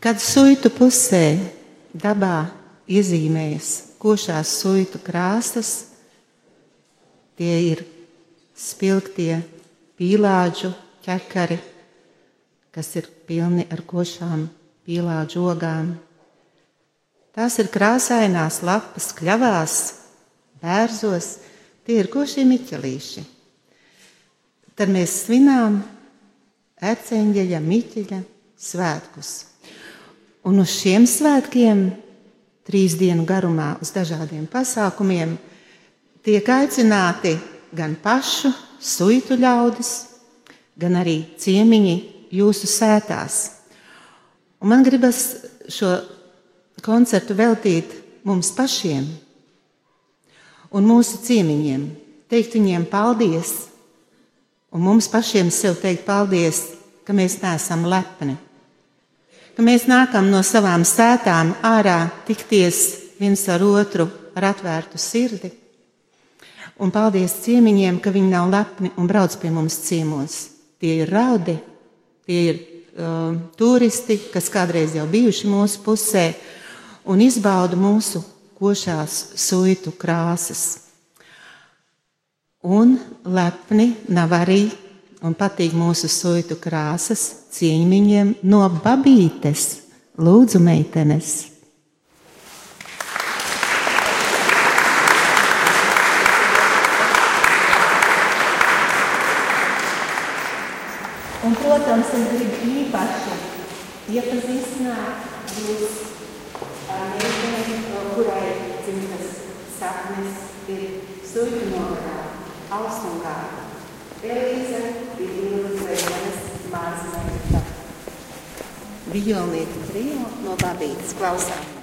Kad suitu pusē dabā iezīmējas košās suitu krāsas, tie ir spilgtie pīlāģu ķekari, kas ir pilni ar košām pīlāģu ogām. Tās ir krāsainās lapas kļavās, bērzos, tie ir košie miķelīši. Tad mēs svinām ērceņģeļa, miķeļa svētkus. Un uz šiem svētkiem, trīs dienu garumā, uz dažādiem pasākumiem, tiek aicināti gan pašu suitu ļaudis, gan arī ciemiņi jūsu sētās. Un man gribas šo koncertu veltīt mums pašiem un mūsu ciemiņiem, teikt viņiem paldies, un mums pašiem sev teikt paldies, ka mēs neesam lepni, ka mēs nākam no savām sētām ārā tikties viens ar otru ar atvērtu sirdi Un paldies ciemiņiem, ka viņi nav lepni un brauc pie mums ciemos. Tie ir raudi, tie ir uh, turisti, kas kādreiz jau bijuši mūsu pusē un izbauda mūsu košās suitu krāsas. Un lepni nav arī un patīk mūsu suitu krāsas cieņmiņiem no babītes. Lūdzu, meitenes! Un, protams, es gribu īpaši iepazīstināt jūs ar meiteni, kurai dzimtas sapnis ir suļu novadā, Alstungā. Elīze Violnieku trio no Babītas klausām.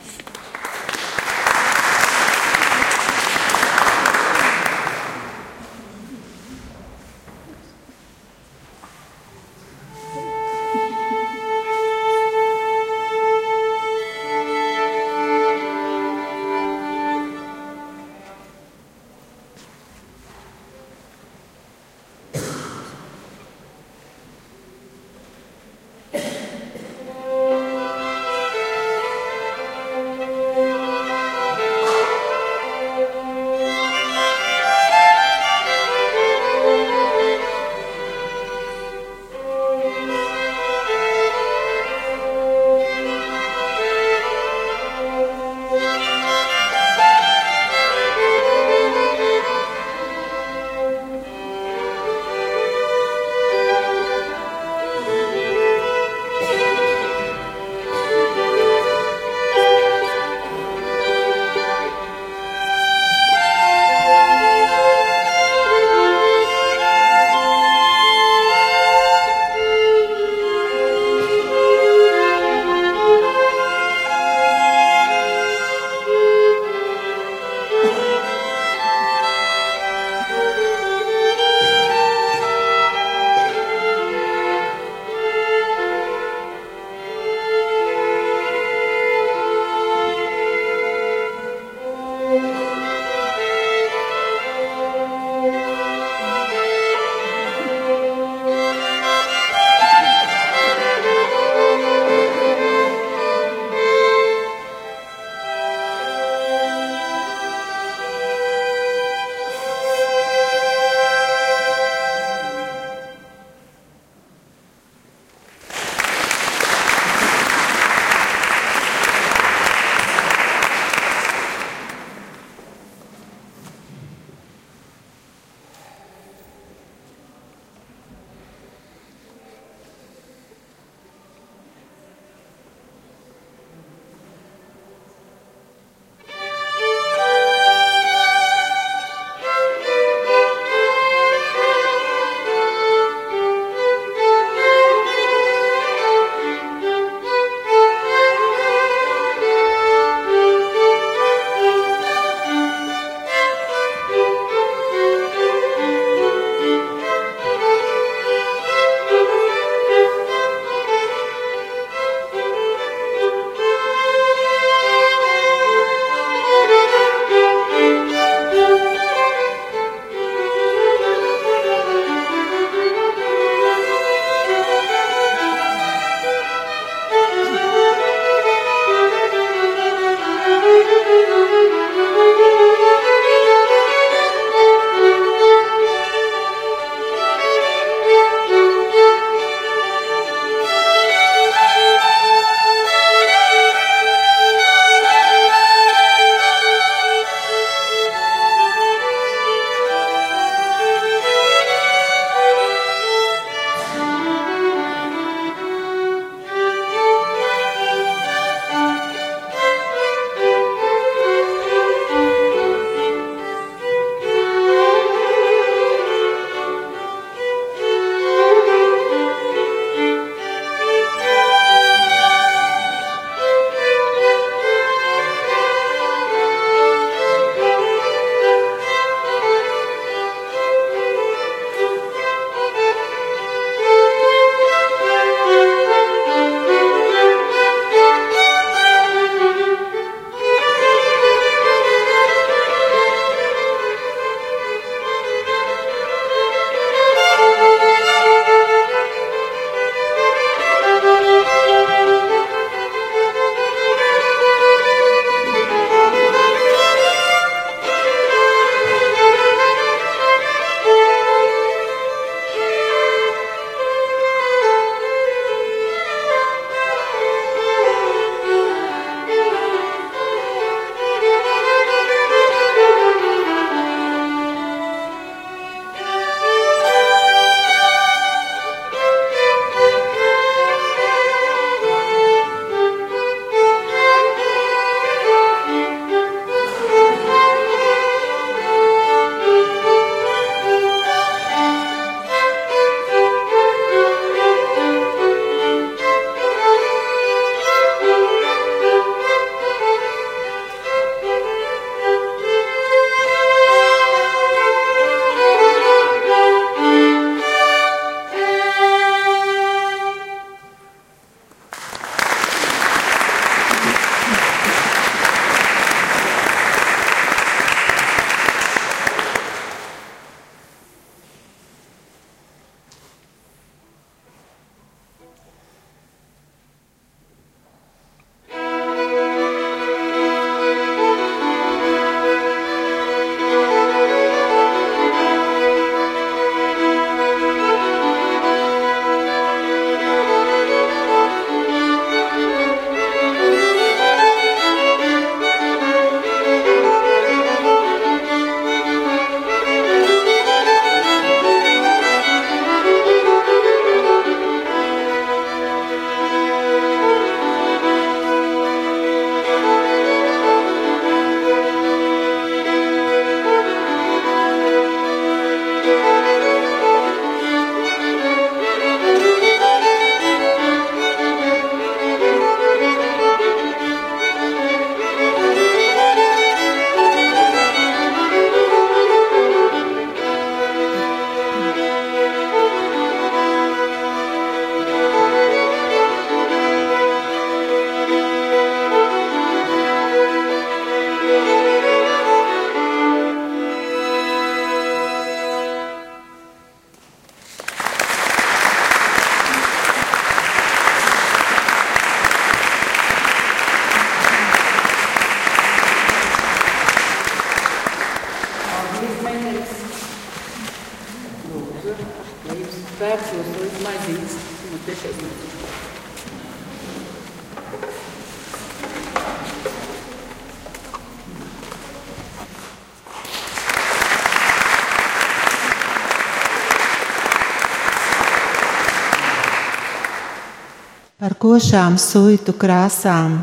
Košām suitu krāsām,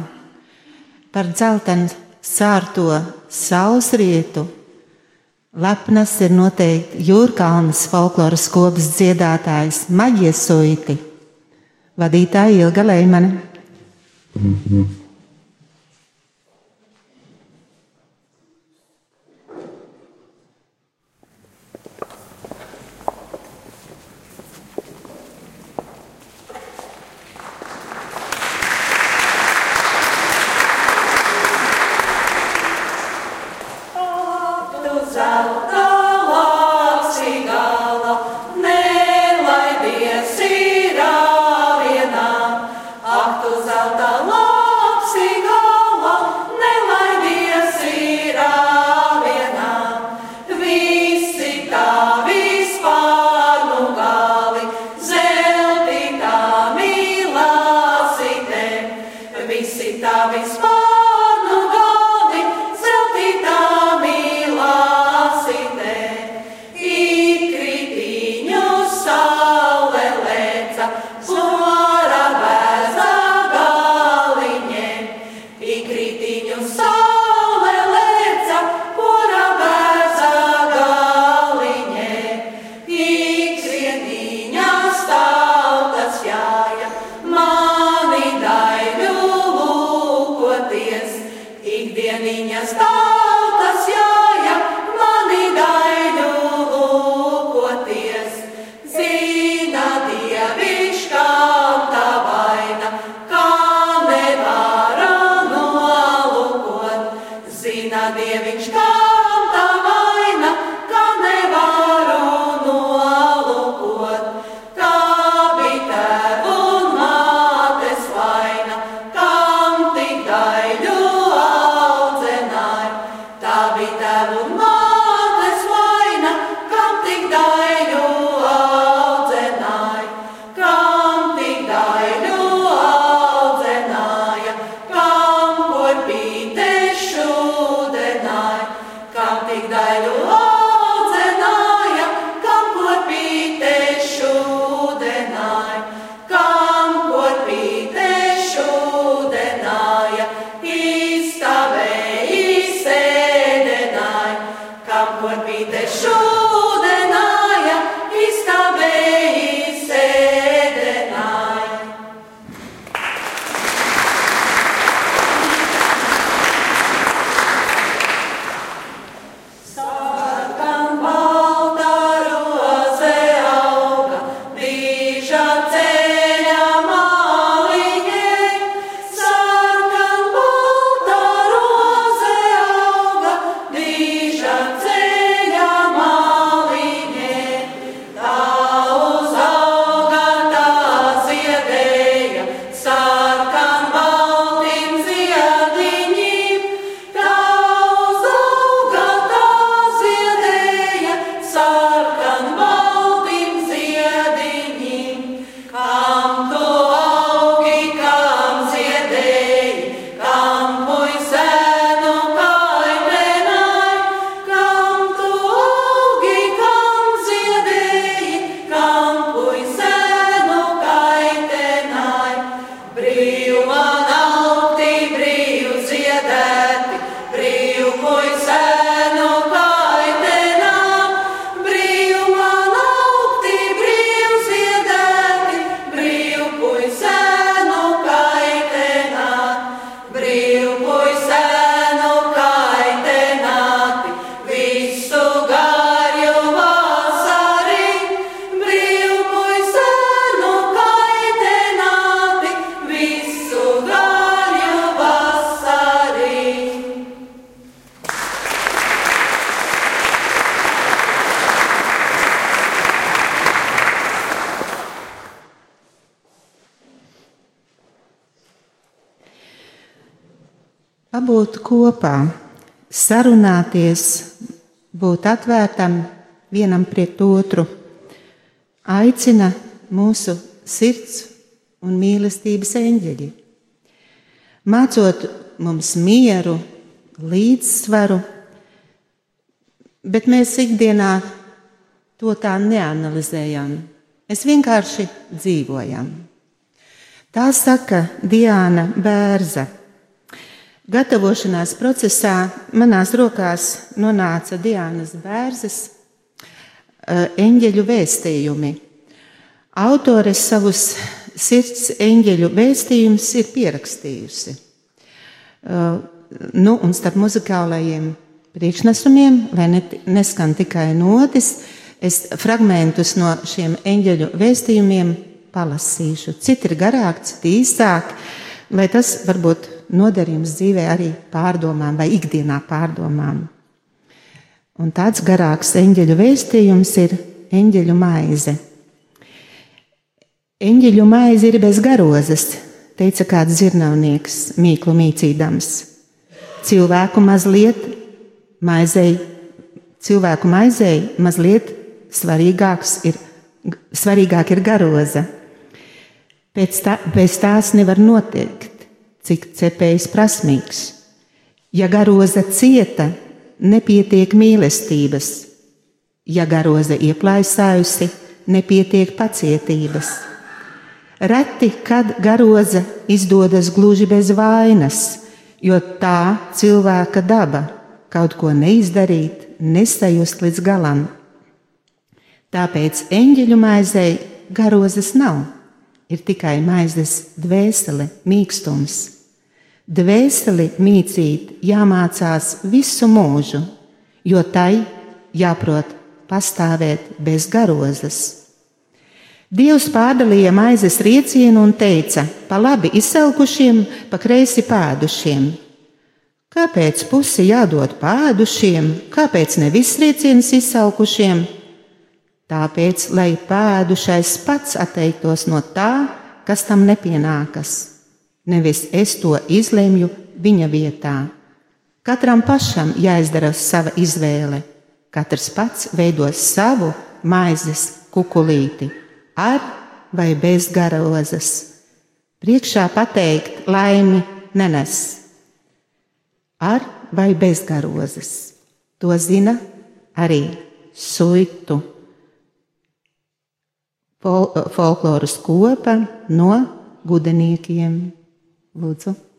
par dzeltenu sārto sausrietu. Lepnas ir noteikti Jūrkalnas folkloras kopas dziedātājs Maģijas suiti, vadītāja Ilga Leimane. Mm -hmm. niña está. Kopā, sarunāties, būt atvērtam vienam pret otru. aicina mūsu sirds un mīlestības eņģeļi. Mācot mums mieru, līdzsvaru, bet mēs ikdienā to tā neanalizējam. Mēs vienkārši dzīvojam. Tā saka Diana Bērza. Gatavošanās procesā manās rokās nonāca Diānas Bērzes eh, eņģeļu vēstījumi. Autore savus sirds eņģeļu vēstījumus ir pierakstījusi. Uh, nu, un starp muzikālajiem priekšnesumiem, lai neskan tikai notis, es fragmentus no šiem eņģeļu vēstījumiem palasīšu. Citi ir garāki, citi īsāki, lai tas varbūt noderījums dzīvē arī pārdomām vai ikdienā pārdomām. Un tāds garāks eņģeļu vēstījums ir eņģeļu maize. Eņģeļu maize ir bez garozes, teica kāds zirnavnieks, mīklu mīcīdams. Cilvēku mazliet maizei, cilvēku maizei mazliet svarīgāks ir, svarīgāk ir garoza. Pēc, tā, pēc tās nevar noteikt, cik cepējs prasmīgs. Ja garoza cieta, nepietiek mīlestības, ja garoza ieplaisājusi, nepietiek pacietības. Reti, kad garoza izdodas gluži bez vainas, jo tā cilvēka daba kaut ko neizdarīt, nesajust līdz galam. Tāpēc eņģeļu maizei garozas nav ir tikai maizes dvēsele, mīkstums. Dvēseli mīcīt jāmācās visu mūžu, jo tai jāprot pastāvēt bez garozas. Dievs pārdalīja maizes riecienu un teica: pa labi izsalkušiem, pa kreisi pēdušiem. Kāpēc pusi jādod pēdušiem, kāpēc ne viss rieciens izsalkušiem? Tāpēc, lai pēdušais pats atteiktos no tā, kas tam nepienākas, nevis es to izlemju viņa vietā. Katram pašam jāizdara sava izvēle, katrs pats veidos savu maizes kukulīti, ar vai bez garozes. Priekšā pateikt, laimi nenes, ar vai bez garozes. To zina arī suitu folkloras kopa no gudeniekiem. Lūdzu! soitu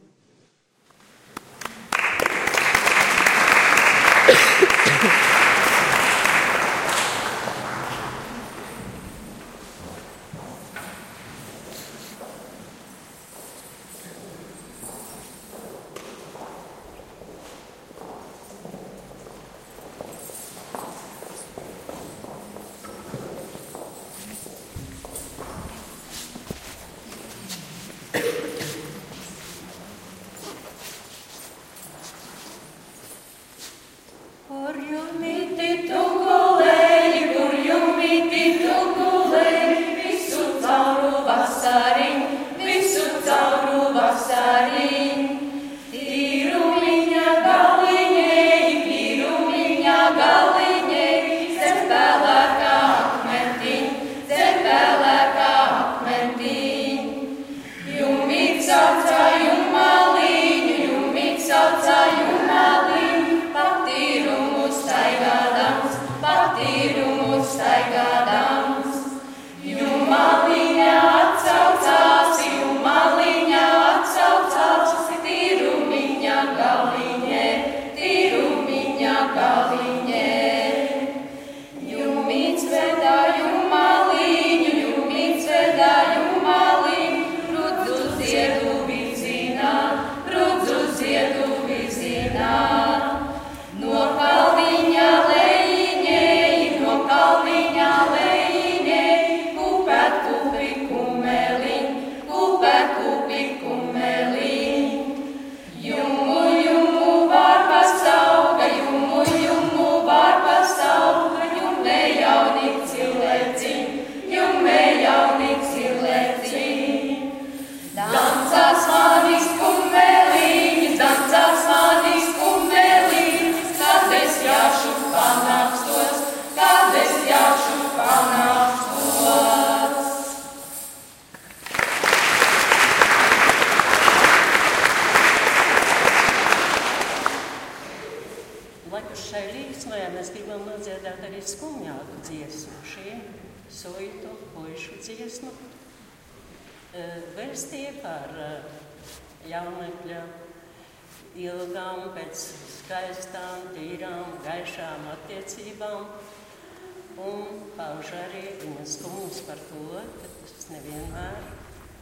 pauž arī viņas skumjas par to, ka tas nevienmēr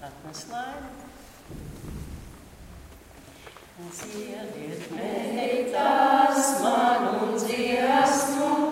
atnes laimi. Dziediet, meitas, man un dziesmu,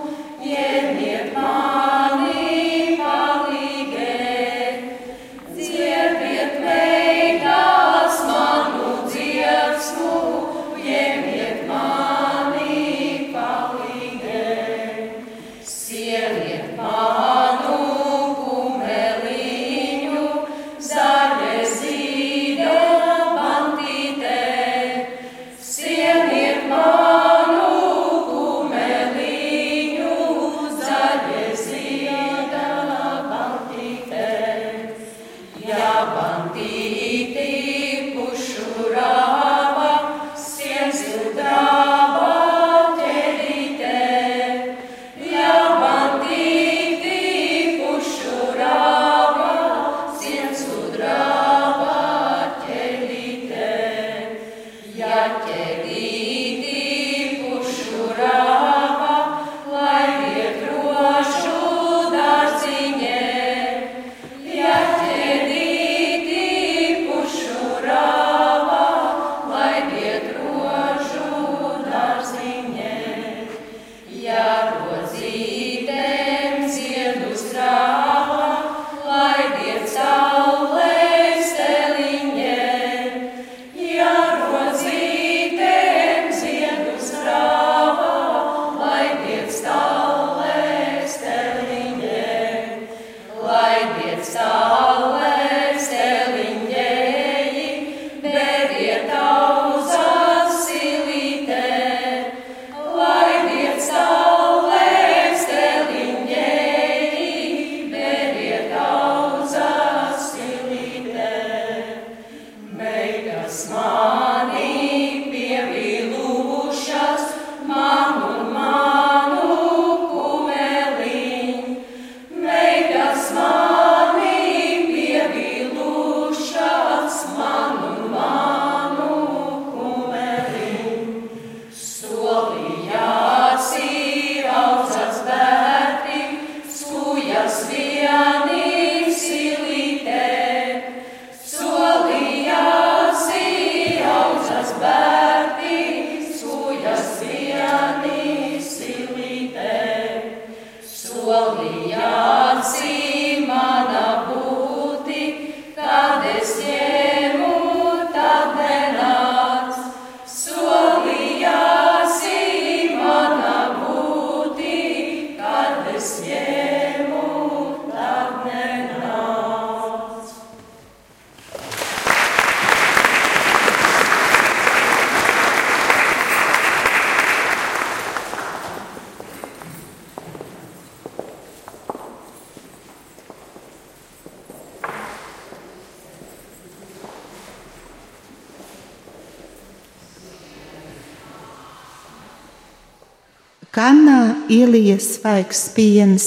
Ielīja svaigs piens,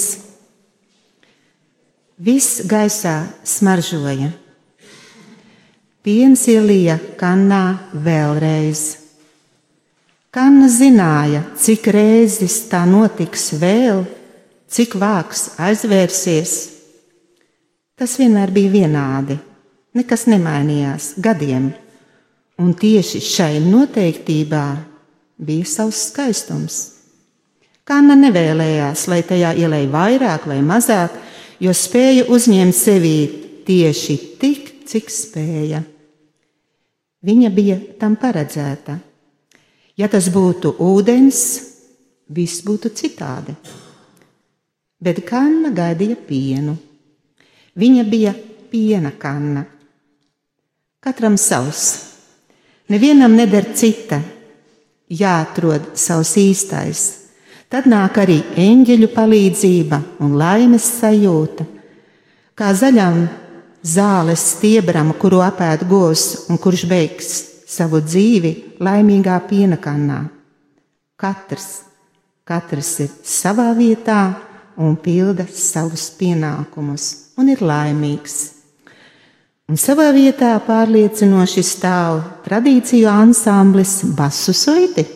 viss gaisā smaržoja. Piens ielīja kannā vēlreiz. Kanna zināja, cik reizes tā notiks vēl, cik vāks aizvērsies. Tas vienmēr bija vienādi, nekas nemainījās gadiem, un tieši šai noteiktībā bija savs skaistums. Kanna nevēlējās, lai tajā ielēja vairāk vai mazāk, jo spēja uzņemt sevī tieši tik, cik spēja. Viņa bija tam paredzēta. Ja tas būtu ūdens, viss būtu citādi. Bet kanna gaidīja pienu. Viņa bija piena kanna. Katram savs. Nevienam neder cita. Jāatrod savs īstais Tad nāk arī eņģeļu palīdzība un laimes sajūta. Kā zaļam zāles stiebram, kuru apēd govs un kurš beigs savu dzīvi laimīgā piena kannā. Katrs, katrs ir savā vietā un pilda savus pienākumus un ir laimīgs. Un savā vietā pārliecinoši stāv tradīciju ansamblis Basu Suiti.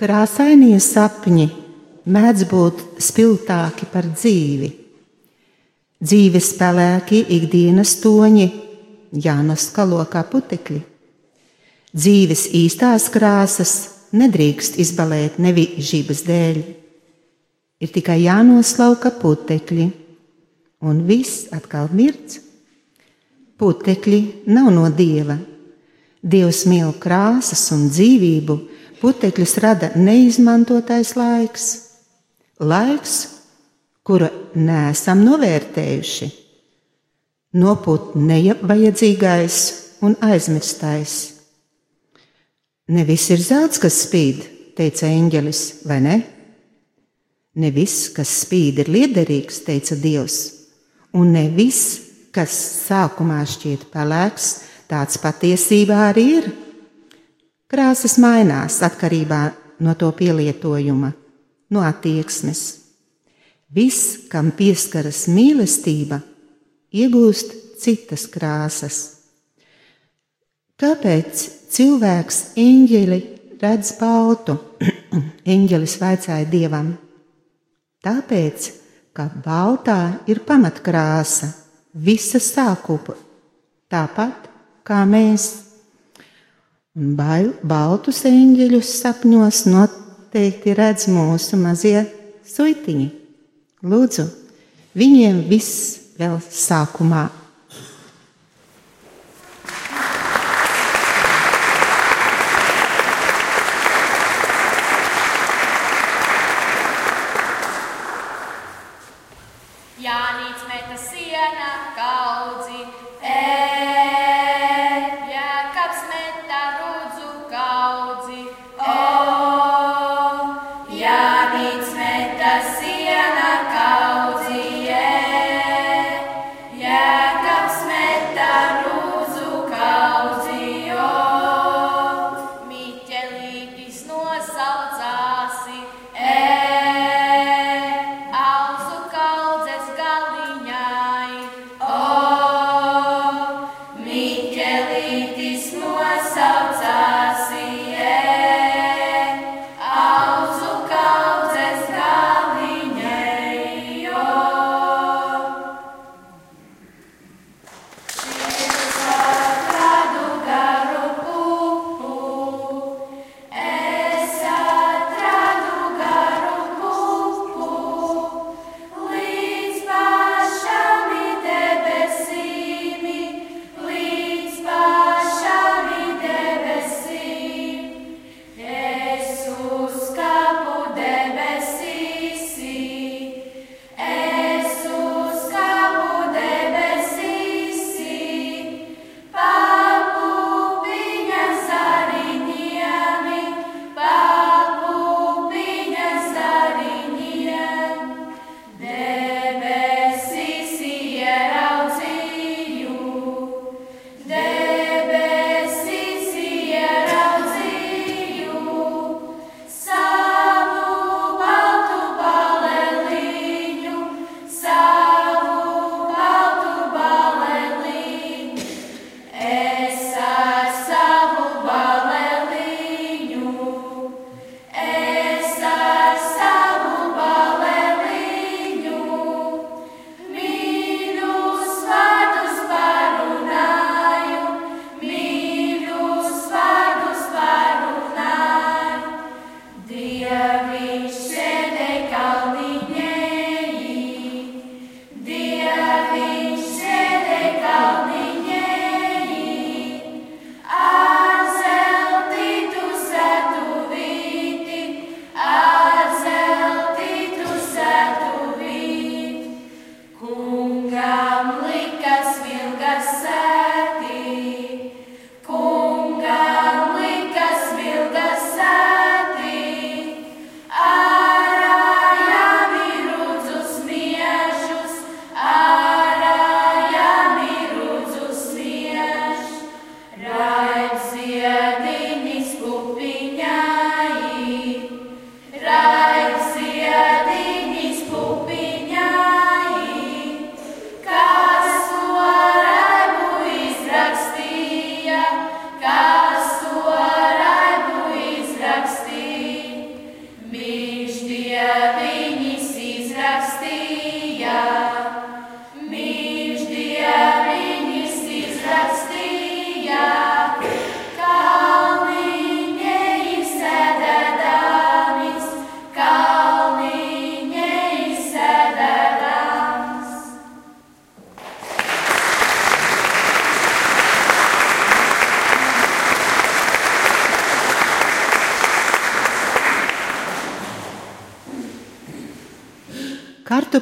Krāsainie sapņi mēdz būt spilgtāki par dzīvi. Dzīves spēlēki, ikdienas toņi, jānoskalo kā putekļi. Dzīves īstās krāsas nedrīkst izbalēt nevienības dēļ. Ir tikai jānoslauka putekļi, un viss atkal mirts. Putekļi nav no dieva. Dievs mīl krāsas un dzīvību, putekļus rada neizmantotais laiks. Laiks, kuru neesam novērtējuši, nopūt nevajadzīgais un aizmirstais. Ne viss ir zelts, kas spīd, teica eņģelis, vai ne? Ne viss, kas spīd, ir liederīgs, teica Dievs, un ne viss, kas sākumā šķiet pelēks, tāds patiesībā arī ir. Krāsas mainās atkarībā no to pielietojuma, no attieksmes. Viss, kam pieskaras mīlestība, iegūst citas krāsas. Kāpēc cilvēks eņģeli redz baltu? Eņģelis vaicāja dievam. Tāpēc, ka baltā ir pamatkrāsa, visa sākupa, tāpat kā mēs. Baltus eņģeļus sapņos noteikti redz mūsu mazie suitiņi. Lūdzu, viņiem viss vēl sākumā.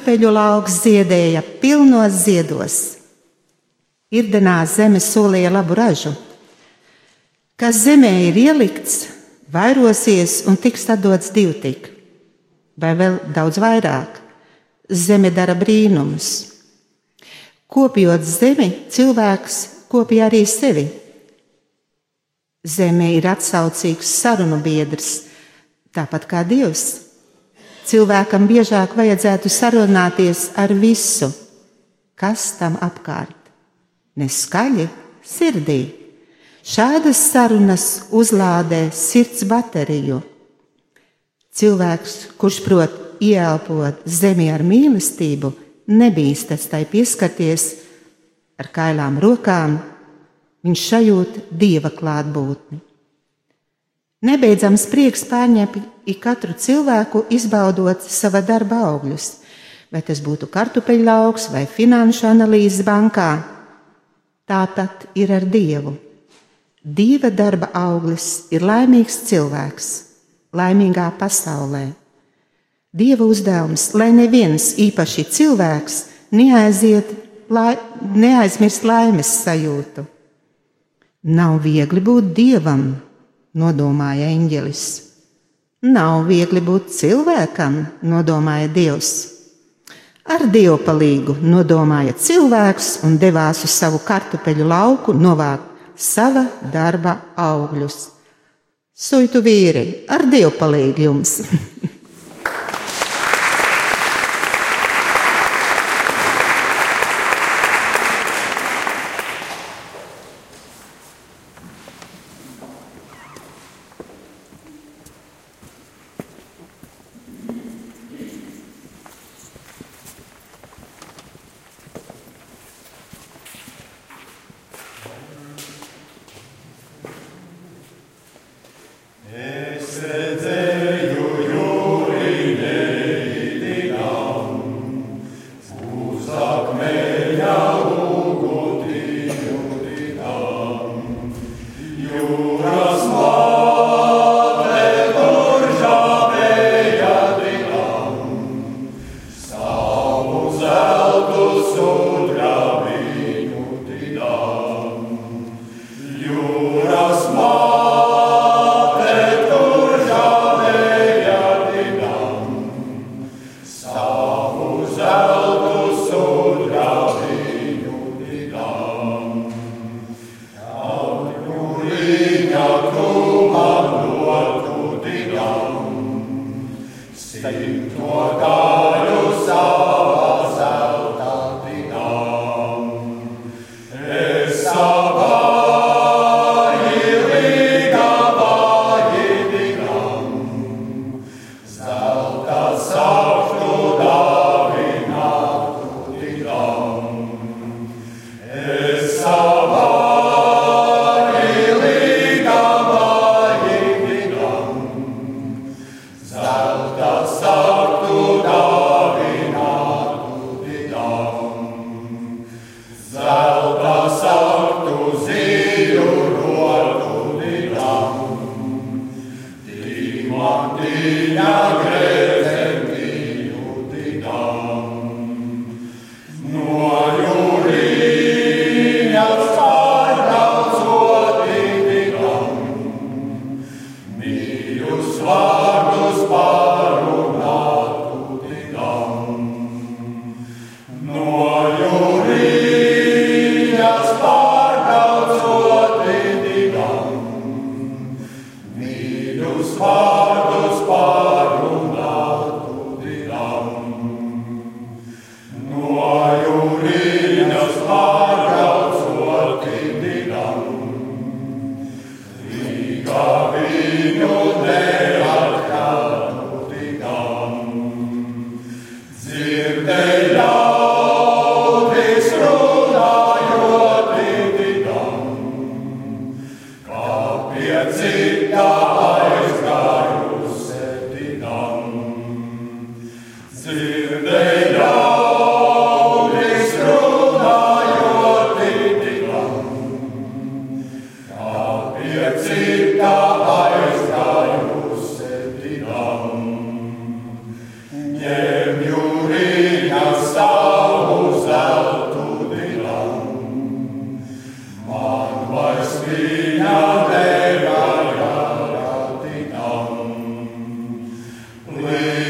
Kartupeļu lauks ziedēja pilnos ziedos. Irdenā zeme solīja labu ražu. Kas zemē ir ielikts, vairosies un tiks atdots divtik, vai vēl daudz vairāk. Zeme dara brīnumus. Kopjot zemi, cilvēks kopja arī sevi. Zeme ir atsaucīgs sarunu biedrs, tāpat kā Dievs. Cilvēkam biežāk vajadzētu sarunāties ar visu, kas tam apkārt. Neskaļi, sirdī. Šādas sarunas uzlādē sirds bateriju. Cilvēks, kurš prot ieelpot zemi ar mīlestību, nebīstas tai pieskarties ar kailām rokām, viņš sajūt dieva klātbūtni. Nebeidzams prieks pārņem katru cilvēku, izbaudot sava darba augļus, vai tas būtu kartupeļu lauks vai finanšu analīzes bankā. Tāpat ir ar Dievu. Dieva darba auglis ir laimīgs cilvēks, laimīgā pasaulē. Dieva uzdevums, lai neviens īpaši cilvēks neaiziet, lai, neaizmirst laimes sajūtu. Nav viegli būt dievam, nodomāja eņģelis. Nav viegli būt cilvēkam, nodomāja Dievs. Ar dievu palīgu nodomāja cilvēks un devās uz savu kartupeļu lauku novākt sava darba augļus. Suitu vīri, ar dievu palīgu jums!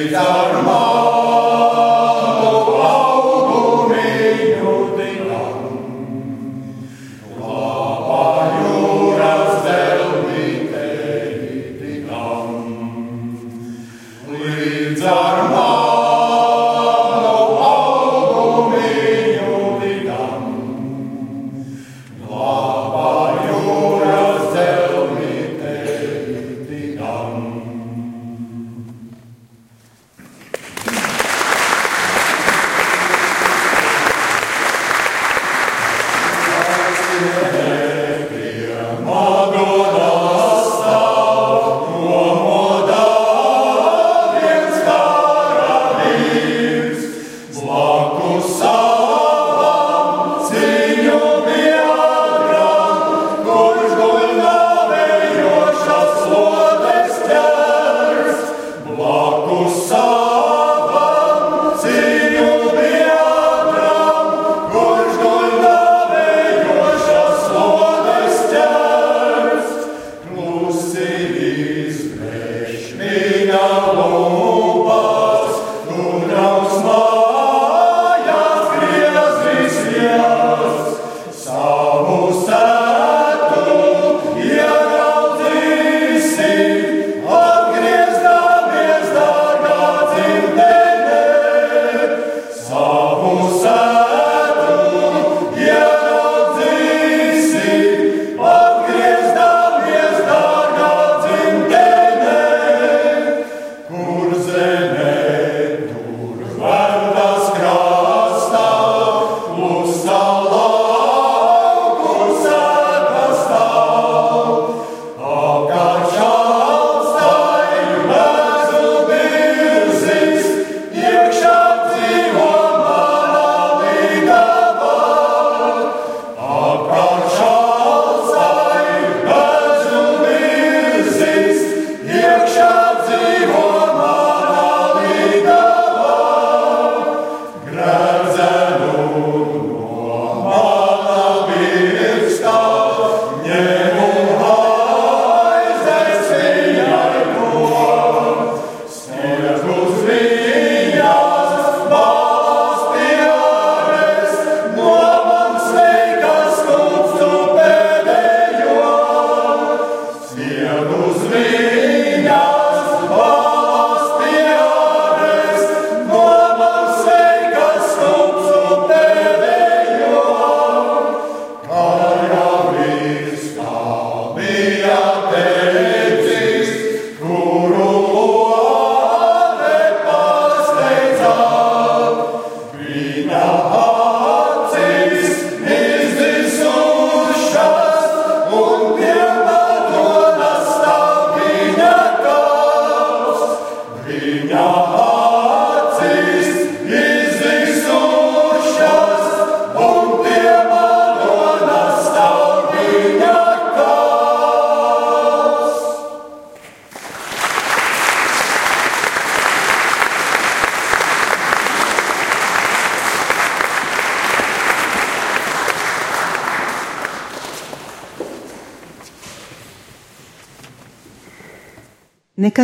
Before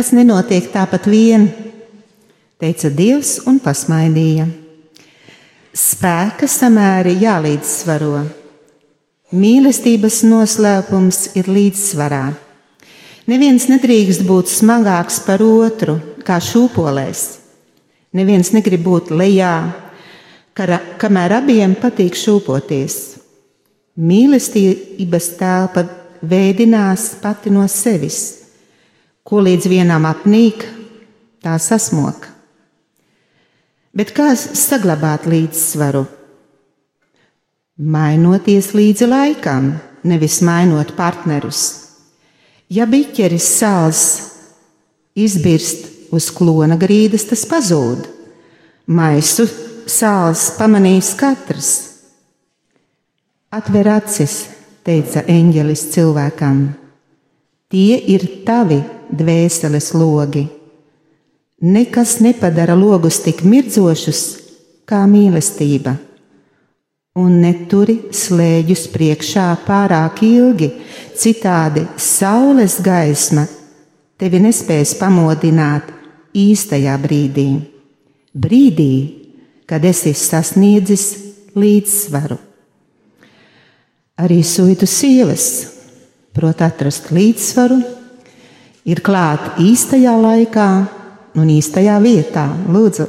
Nekas nenotiek tāpat vien, teica Dievs un pasmaidīja. Spēka samēri jālīdzsvaro. Mīlestības noslēpums ir līdzsvarā. Neviens nedrīkst būt smagāks par otru, kā šūpolēs. Neviens negrib būt lejā, kara, kamēr abiem patīk šūpoties. Mīlestības telpa veidinās pati no sevis ko līdz vienam apnīk, tā sasmok. Bet kā saglabāt līdzsvaru? Mainoties līdzi laikam, nevis mainot partnerus. Ja biķeris sāls izbirst uz klona grīdas, tas pazūd. Maisu sāls pamanīs katrs. Atver acis, teica eņģelis cilvēkam. Tie ir tavi dvēseles logi. Nekas nepadara logus tik mirdzošus kā mīlestība, un neturi slēģus priekšā pārāk ilgi, citādi saules gaisma tevi nespēs pamodināt īstajā brīdī, brīdī, kad esi sasniedzis līdzsvaru. Arī suitu sievas prot atrast līdzsvaru ir klāt īstajā laikā un īstajā vietā. Lūdzu,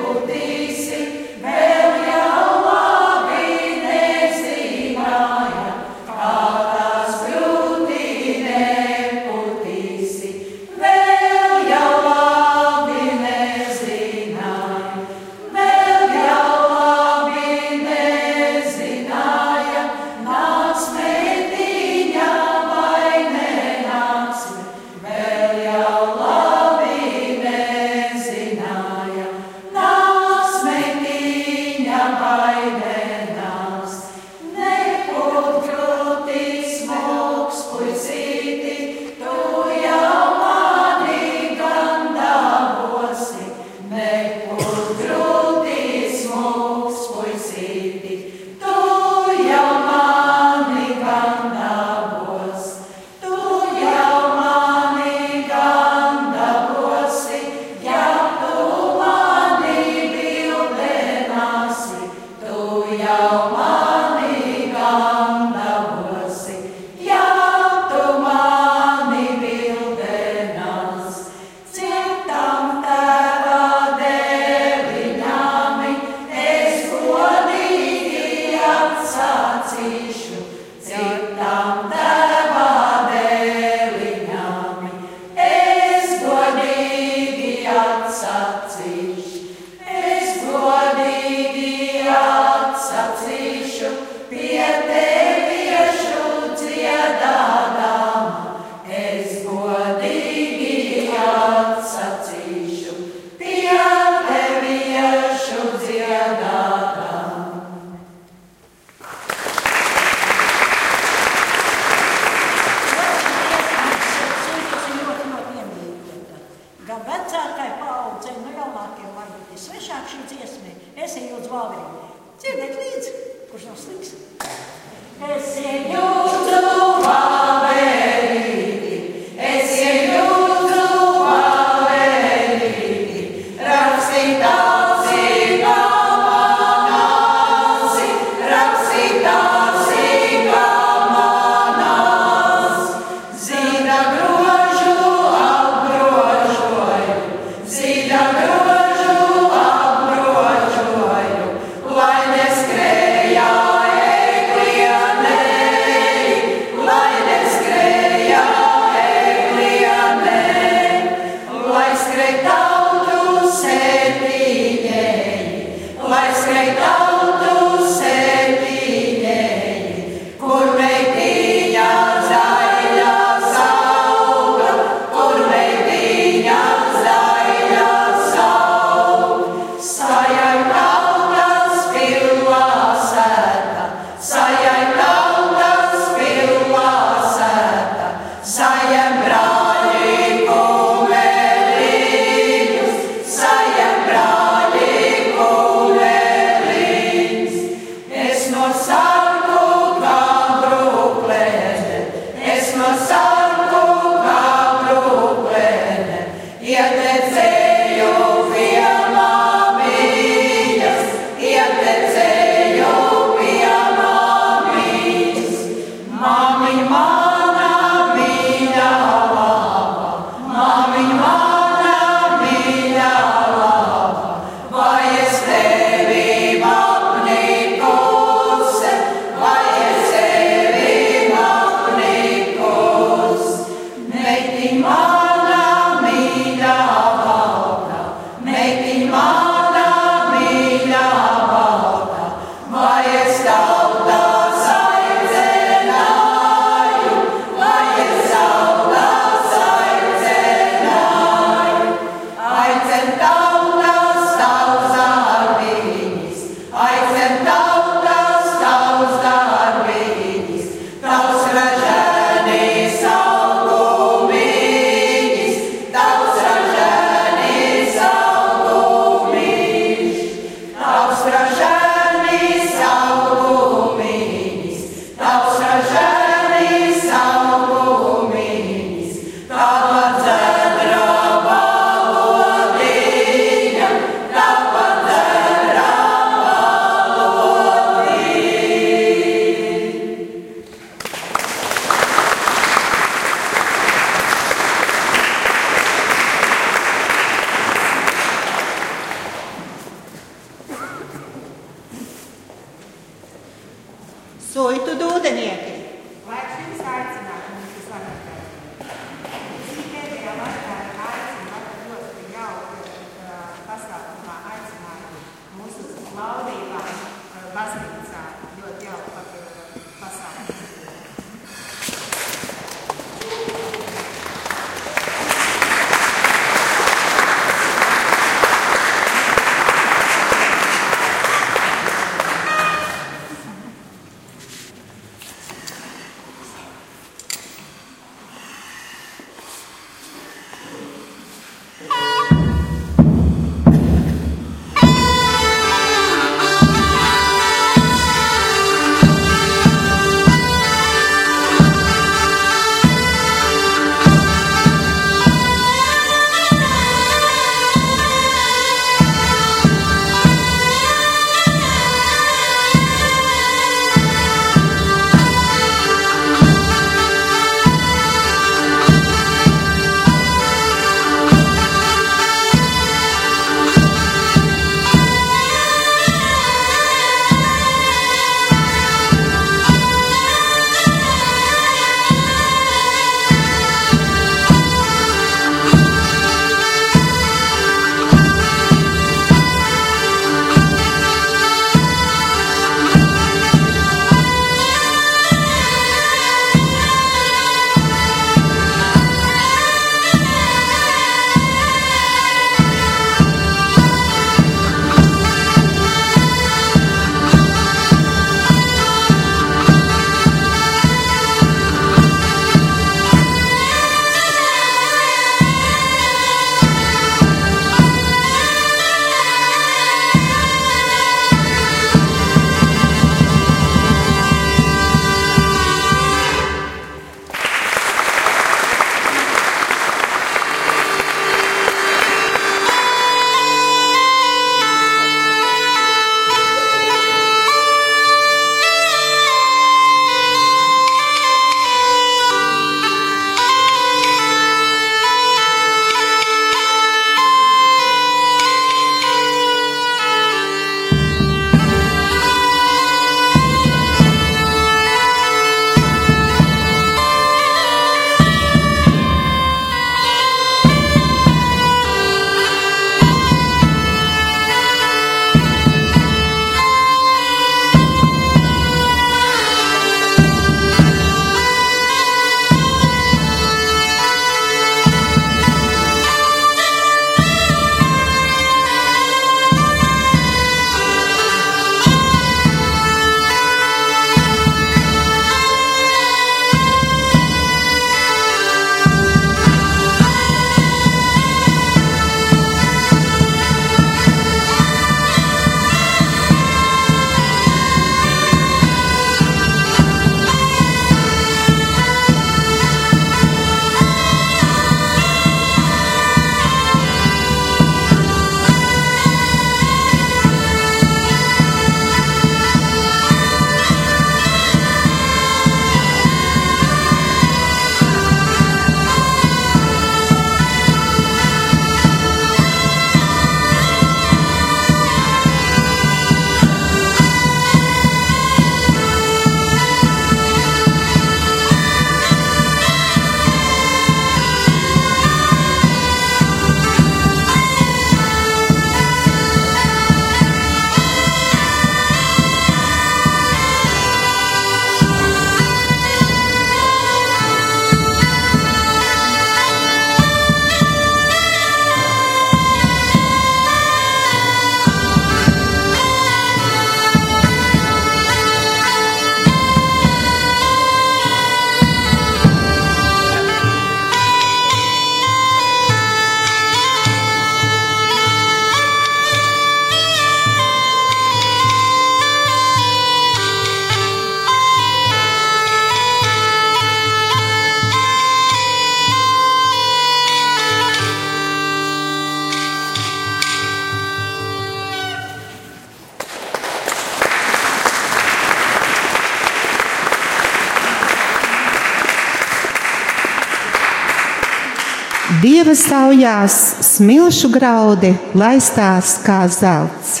saujās smilšu graudi laistās kā zelts.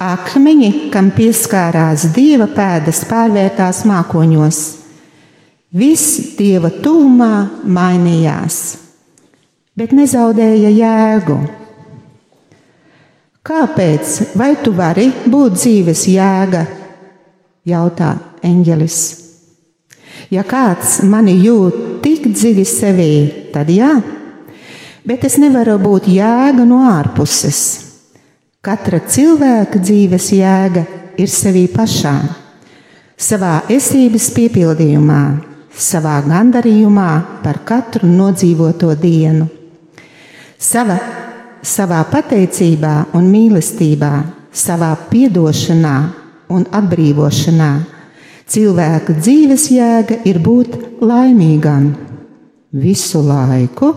Akmeņi, kam pieskārās dieva pēdas, pārvērtās mākoņos. Viss dieva tūmā mainījās, bet nezaudēja jēgu. Kāpēc? Vai tu vari būt dzīves jēga? jautā eņģelis. Ja kāds mani jūt tik dziļi sevī, tad jā, bet es nevaru būt jēga no ārpuses. Katra cilvēka dzīves jēga ir sevī pašā, savā esības piepildījumā, savā gandarījumā par katru nodzīvoto dienu. Sava savā pateicībā un mīlestībā, savā piedošanā un atbrīvošanā. Cilvēka dzīves jēga ir būt laimīgam visu laiku,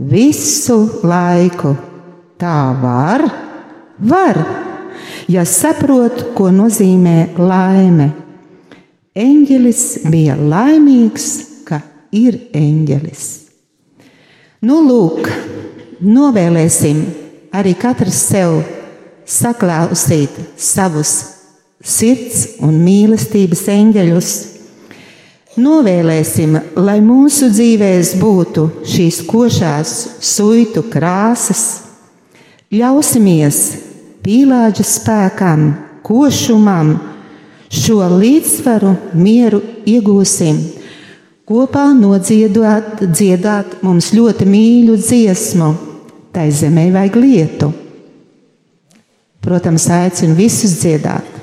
visu laiku. Tā var, var, ja saprot, ko nozīmē laime. Eņģelis bija laimīgs, ka ir eņģelis. Nu, lūk, novēlēsim arī katrs sev saklausīt savus sirds un mīlestības eņģeļus. Novēlēsim, lai mūsu dzīvēs būtu šīs košās suitu krāsas, ļausimies pīlāģa spēkam, košumam, šo līdzsvaru mieru iegūsim kopā nodziedāt dziedāt mums ļoti mīļu dziesmu, tai zemē vajag lietu. Protams, aicinu visus dziedāt.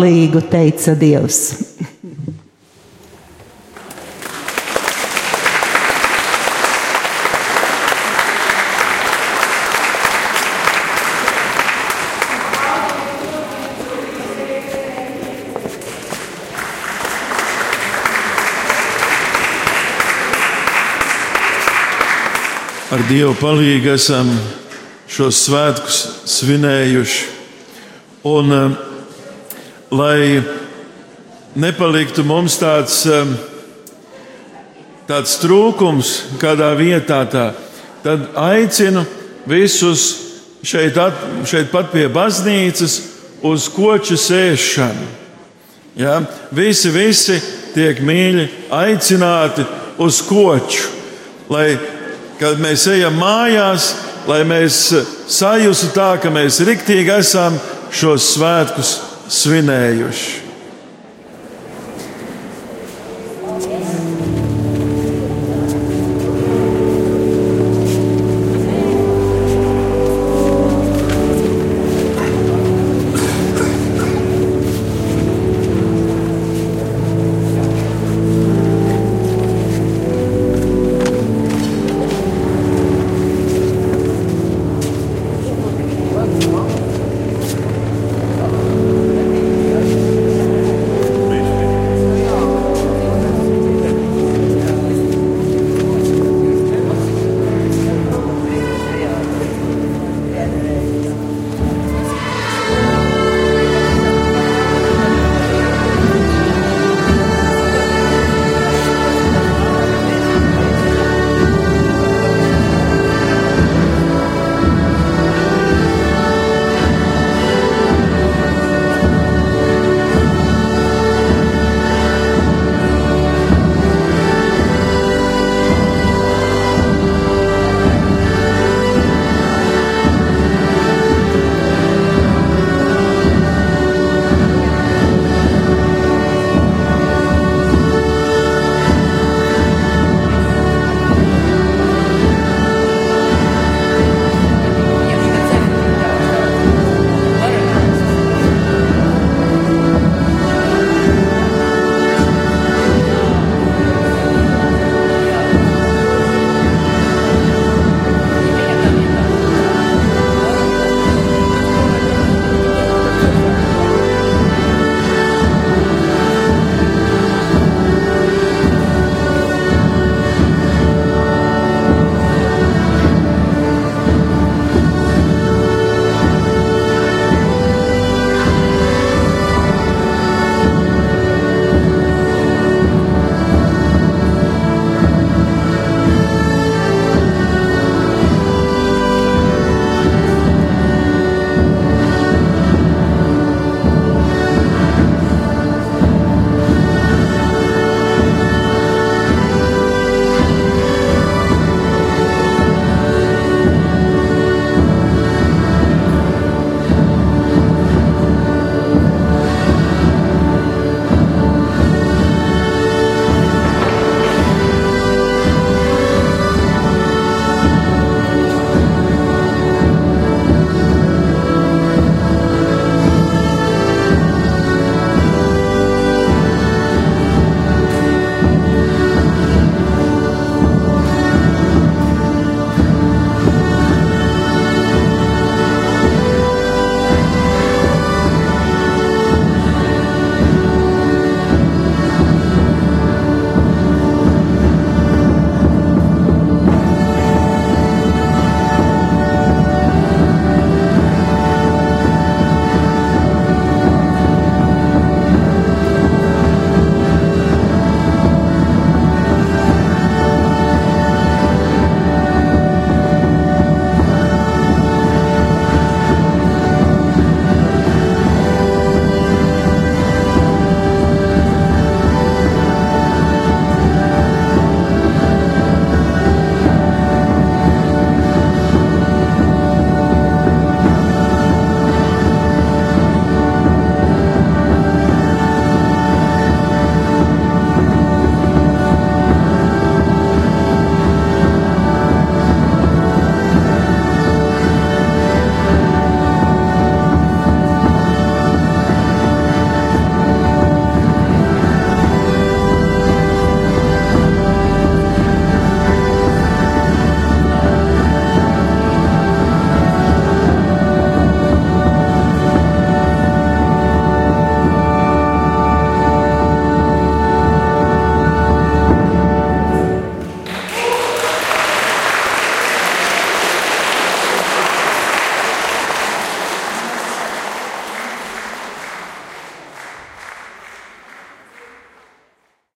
Palīgu teica Dievs. ar Dievu palīdzību esam šos svētkus svinējuši. Un, um, lai nepaliktu mums tāds, um, tāds trūkums kādā vietā, tā, tad aicinu visus šeit, at, šeit pat pie baznīcas uz koču sēšanu. Ja? Visi, visi tiek mīļi aicināti uz koču, lai kad mēs ejam mājās, lai mēs sajustu tā, ka mēs riktīgi esam šos svētkus svinējuši.